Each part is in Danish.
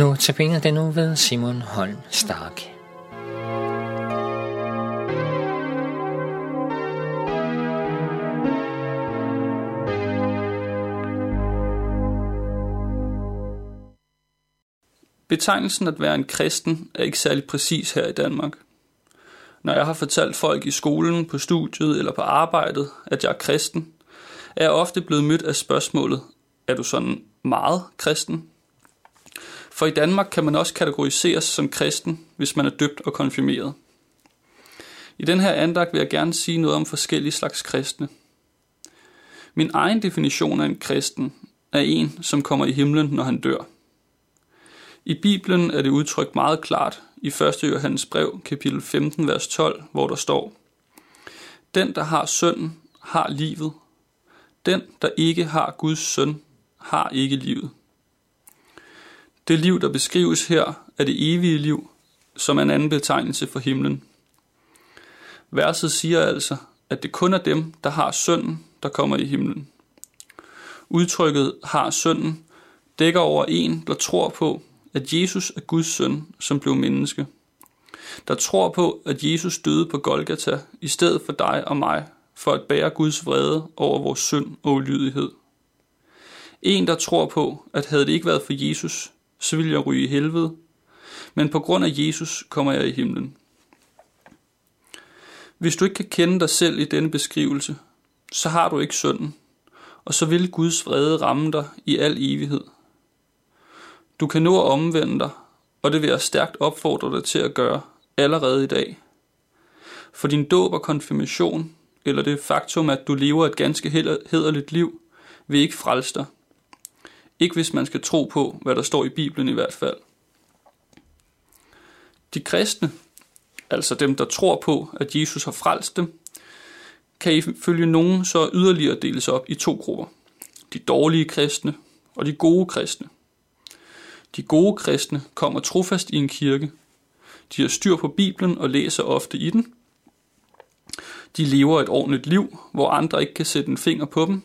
Nu tabiner den nu ved Simon Holm Stark. Betegnelsen at være en kristen er ikke særlig præcis her i Danmark. Når jeg har fortalt folk i skolen, på studiet eller på arbejdet, at jeg er kristen, er jeg ofte blevet mødt af spørgsmålet, er du sådan meget kristen? For i Danmark kan man også kategoriseres som kristen, hvis man er døbt og konfirmeret. I den her andagt vil jeg gerne sige noget om forskellige slags kristne. Min egen definition af en kristen er en, som kommer i himlen, når han dør. I Bibelen er det udtrykt meget klart i 1. Johannes brev, kapitel 15, vers 12, hvor der står, Den, der har sønnen, har livet. Den, der ikke har Guds søn, har ikke livet. Det liv, der beskrives her, er det evige liv, som er en anden betegnelse for himlen. Verset siger altså, at det kun er dem, der har sønnen, der kommer i himlen. Udtrykket har sønnen dækker over en, der tror på, at Jesus er Guds søn, som blev menneske. Der tror på, at Jesus døde på Golgata i stedet for dig og mig, for at bære Guds vrede over vores synd og ulydighed. En, der tror på, at havde det ikke været for Jesus, så vil jeg ryge i helvede, men på grund af Jesus kommer jeg i himlen. Hvis du ikke kan kende dig selv i denne beskrivelse, så har du ikke synden, og så vil Guds vrede ramme dig i al evighed. Du kan nå at omvende dig, og det vil jeg stærkt opfordre dig til at gøre allerede i dag. For din dåb og konfirmation, eller det faktum, at du lever et ganske hederligt liv, vil ikke frelse dig. Ikke hvis man skal tro på, hvad der står i Bibelen i hvert fald. De kristne, altså dem, der tror på, at Jesus har frelst dem, kan ifølge nogen så yderligere deles op i to grupper. De dårlige kristne og de gode kristne. De gode kristne kommer trofast i en kirke. De har styr på Bibelen og læser ofte i den. De lever et ordentligt liv, hvor andre ikke kan sætte en finger på dem.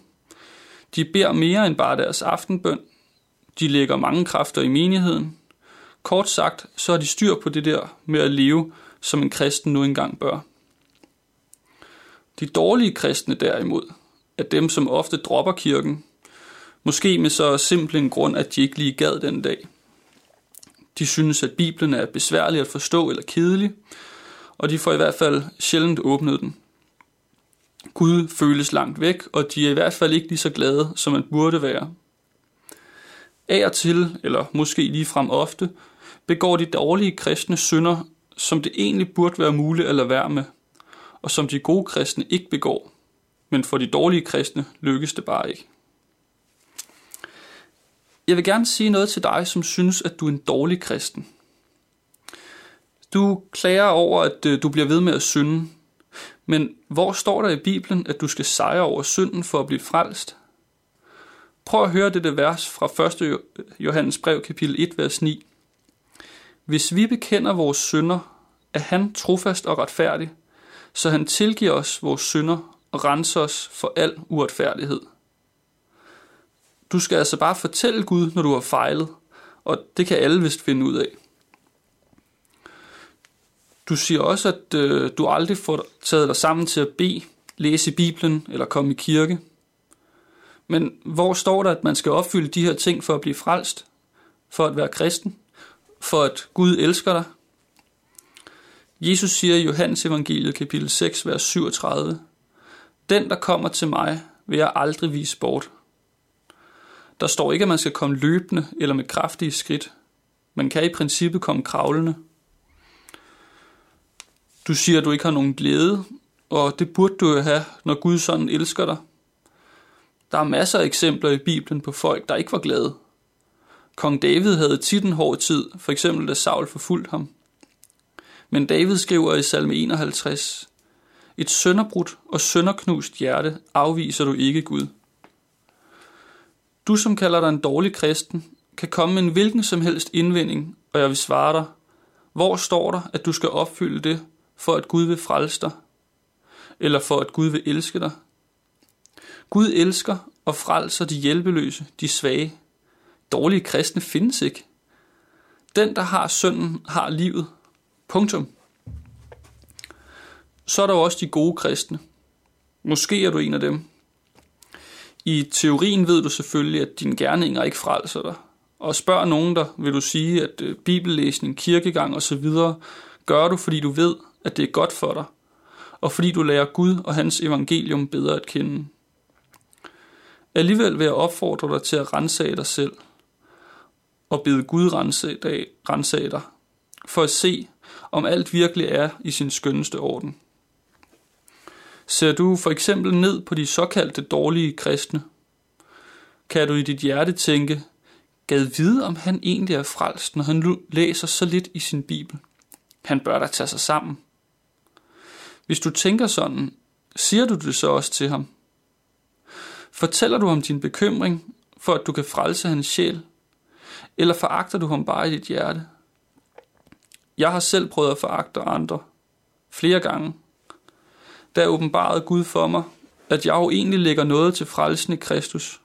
De beder mere end bare deres aftenbøn. De lægger mange kræfter i menigheden. Kort sagt, så har de styr på det der med at leve, som en kristen nu engang bør. De dårlige kristne derimod er dem, som ofte dropper kirken, måske med så simpel en grund, at de ikke lige gad den dag. De synes, at Bibelen er besværlig at forstå eller kedelig, og de får i hvert fald sjældent åbnet den. Gud føles langt væk, og de er i hvert fald ikke lige så glade, som man burde være. Af og til, eller måske ligefrem ofte, begår de dårlige kristne synder, som det egentlig burde være muligt at lade være med, og som de gode kristne ikke begår. Men for de dårlige kristne lykkes det bare ikke. Jeg vil gerne sige noget til dig, som synes, at du er en dårlig kristen. Du klager over, at øh, du bliver ved med at synde. Men hvor står der i Bibelen, at du skal sejre over synden for at blive frelst? Prøv at høre dette vers fra 1. Johannes brev, kapitel 1, vers 9. Hvis vi bekender vores synder, er han trofast og retfærdig, så han tilgiver os vores synder og renser os for al uretfærdighed. Du skal altså bare fortælle Gud, når du har fejlet, og det kan alle vist finde ud af. Du siger også, at øh, du aldrig får taget dig sammen til at bede, læse Bibelen eller komme i kirke. Men hvor står der, at man skal opfylde de her ting for at blive frelst? For at være kristen? For at Gud elsker dig? Jesus siger i Johannes evangeliet kapitel 6, vers 37, Den, der kommer til mig, vil jeg aldrig vise bort. Der står ikke, at man skal komme løbende eller med kraftige skridt. Man kan i princippet komme kravlende. Du siger, at du ikke har nogen glæde, og det burde du jo have, når Gud sådan elsker dig. Der er masser af eksempler i Bibelen på folk, der ikke var glade. Kong David havde tit en hård tid, for eksempel da Saul forfulgte ham. Men David skriver i salme 51, Et sønderbrudt og sønderknust hjerte afviser du ikke Gud. Du, som kalder dig en dårlig kristen, kan komme med en hvilken som helst indvending, og jeg vil svare dig, hvor står der, at du skal opfylde det, for at Gud vil frelse dig? Eller for at Gud vil elske dig? Gud elsker og frelser de hjælpeløse, de svage. Dårlige kristne findes ikke. Den, der har synden, har livet. Punktum. Så er der også de gode kristne. Måske er du en af dem. I teorien ved du selvfølgelig, at dine gerninger ikke frelser dig. Og spørg nogen der, vil du sige, at øh, bibellæsning, kirkegang osv. gør du, fordi du ved, at det er godt for dig, og fordi du lærer Gud og hans evangelium bedre at kende. Alligevel vil jeg opfordre dig til at rensage dig selv, og bede Gud rense dig, for at se, om alt virkelig er i sin skønneste orden. Ser du for eksempel ned på de såkaldte dårlige kristne, kan du i dit hjerte tænke, gad vide, om han egentlig er frelst, når han læser så lidt i sin bibel. Han bør da tage sig sammen. Hvis du tænker sådan, siger du det så også til ham? Fortæller du ham din bekymring, for at du kan frelse hans sjæl? Eller foragter du ham bare i dit hjerte? Jeg har selv prøvet at foragte andre. Flere gange. Der åbenbarede Gud for mig, at jeg jo egentlig lægger noget til frelsen i Kristus.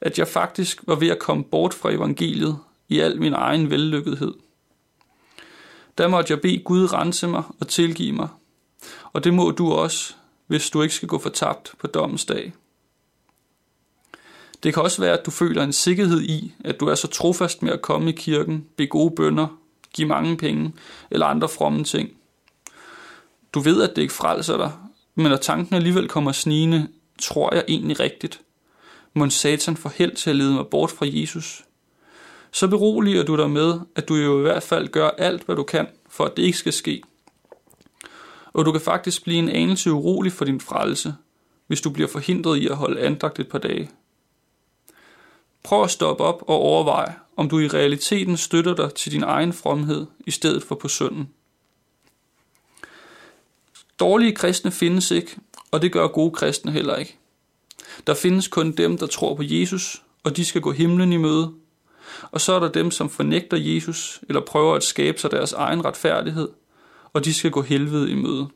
At jeg faktisk var ved at komme bort fra evangeliet i al min egen vellykkethed. Der måtte jeg bede Gud rense mig og tilgive mig. Og det må du også, hvis du ikke skal gå fortabt på dommens dag. Det kan også være, at du føler en sikkerhed i, at du er så trofast med at komme i kirken, be gode bønder, give mange penge eller andre fromme ting. Du ved, at det ikke frelser dig, men når tanken alligevel kommer snigende, tror jeg egentlig rigtigt. Må satan få held til at lede mig bort fra Jesus. Så beroliger du dig med, at du jo i hvert fald gør alt, hvad du kan, for at det ikke skal ske. Og du kan faktisk blive en anelse urolig for din frelse, hvis du bliver forhindret i at holde andagt et par dage. Prøv at stoppe op og overveje, om du i realiteten støtter dig til din egen fromhed i stedet for på synden. Dårlige kristne findes ikke, og det gør gode kristne heller ikke. Der findes kun dem, der tror på Jesus, og de skal gå himlen i møde. Og så er der dem, som fornægter Jesus, eller prøver at skabe sig deres egen retfærdighed, og de skal gå helvede i møde.